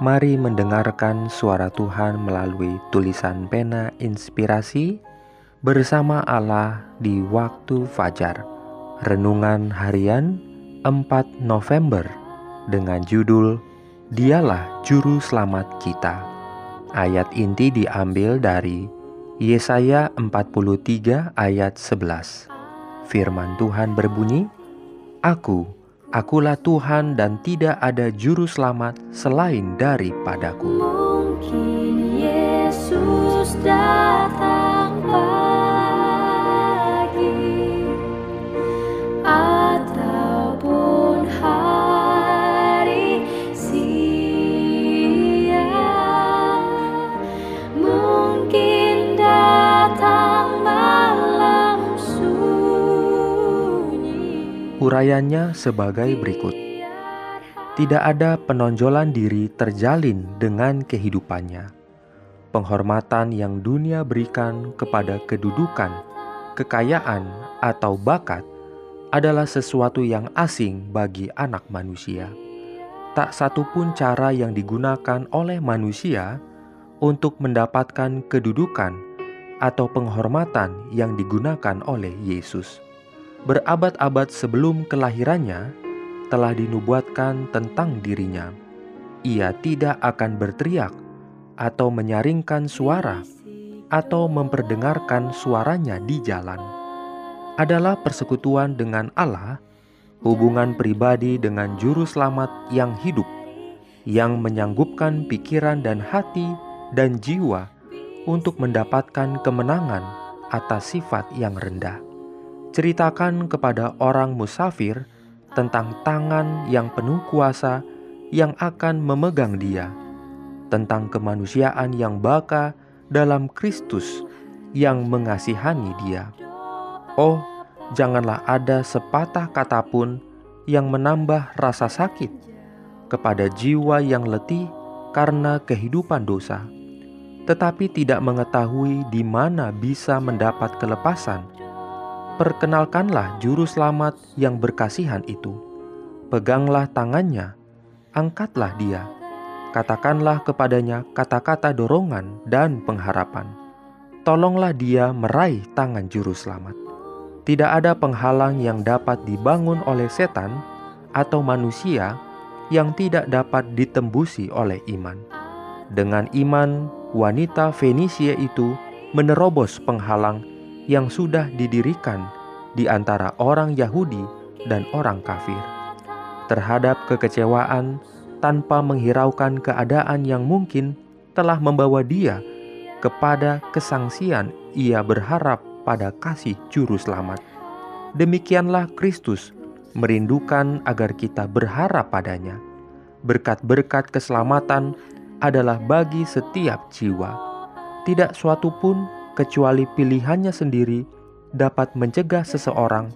Mari mendengarkan suara Tuhan melalui tulisan pena inspirasi Bersama Allah di waktu fajar. Renungan harian 4 November Dengan judul Dialah Juru Selamat Kita. Ayat inti diambil dari Yesaya 43 ayat 11 Firman Tuhan berbunyi, Aku, akulah Tuhan dan tidak ada juru selamat selain daripadaku. Mungkin Urayanya sebagai berikut. Tidak ada penonjolan diri terjalin dengan kehidupannya. Penghormatan yang dunia berikan kepada kedudukan, kekayaan, atau bakat adalah sesuatu yang asing bagi anak manusia. Tak satu pun cara yang digunakan oleh manusia untuk mendapatkan kedudukan atau penghormatan yang digunakan oleh Yesus. Berabad-abad sebelum kelahirannya, telah dinubuatkan tentang dirinya. Ia tidak akan berteriak atau menyaringkan suara atau memperdengarkan suaranya di jalan. Adalah persekutuan dengan Allah, hubungan pribadi dengan juru selamat yang hidup, yang menyanggupkan pikiran dan hati dan jiwa untuk mendapatkan kemenangan atas sifat yang rendah. Ceritakan kepada orang musafir tentang tangan yang penuh kuasa yang akan memegang dia, tentang kemanusiaan yang baka dalam Kristus yang mengasihani dia. Oh, janganlah ada sepatah kata pun yang menambah rasa sakit kepada jiwa yang letih karena kehidupan dosa, tetapi tidak mengetahui di mana bisa mendapat kelepasan perkenalkanlah juru selamat yang berkasihan itu. Peganglah tangannya, angkatlah dia, katakanlah kepadanya kata-kata dorongan dan pengharapan. Tolonglah dia meraih tangan juru selamat. Tidak ada penghalang yang dapat dibangun oleh setan atau manusia yang tidak dapat ditembusi oleh iman. Dengan iman, wanita Fenisia itu menerobos penghalang yang sudah didirikan di antara orang Yahudi dan orang kafir. Terhadap kekecewaan tanpa menghiraukan keadaan yang mungkin telah membawa dia kepada kesangsian ia berharap pada kasih juru selamat. Demikianlah Kristus merindukan agar kita berharap padanya. Berkat-berkat keselamatan adalah bagi setiap jiwa. Tidak suatu pun kecuali pilihannya sendiri dapat mencegah seseorang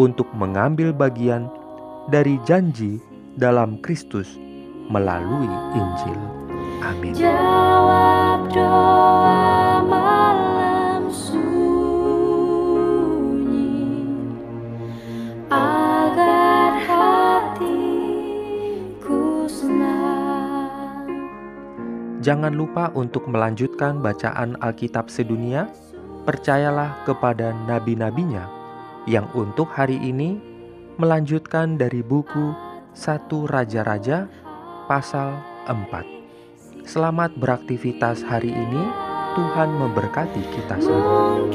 untuk mengambil bagian dari janji dalam Kristus melalui Injil. Amin. Jawab doa malam Jangan lupa untuk melanjutkan bacaan Alkitab sedunia. Percayalah kepada nabi-nabinya yang untuk hari ini melanjutkan dari buku Satu Raja-Raja pasal 4. Selamat beraktivitas hari ini. Tuhan memberkati kita semua.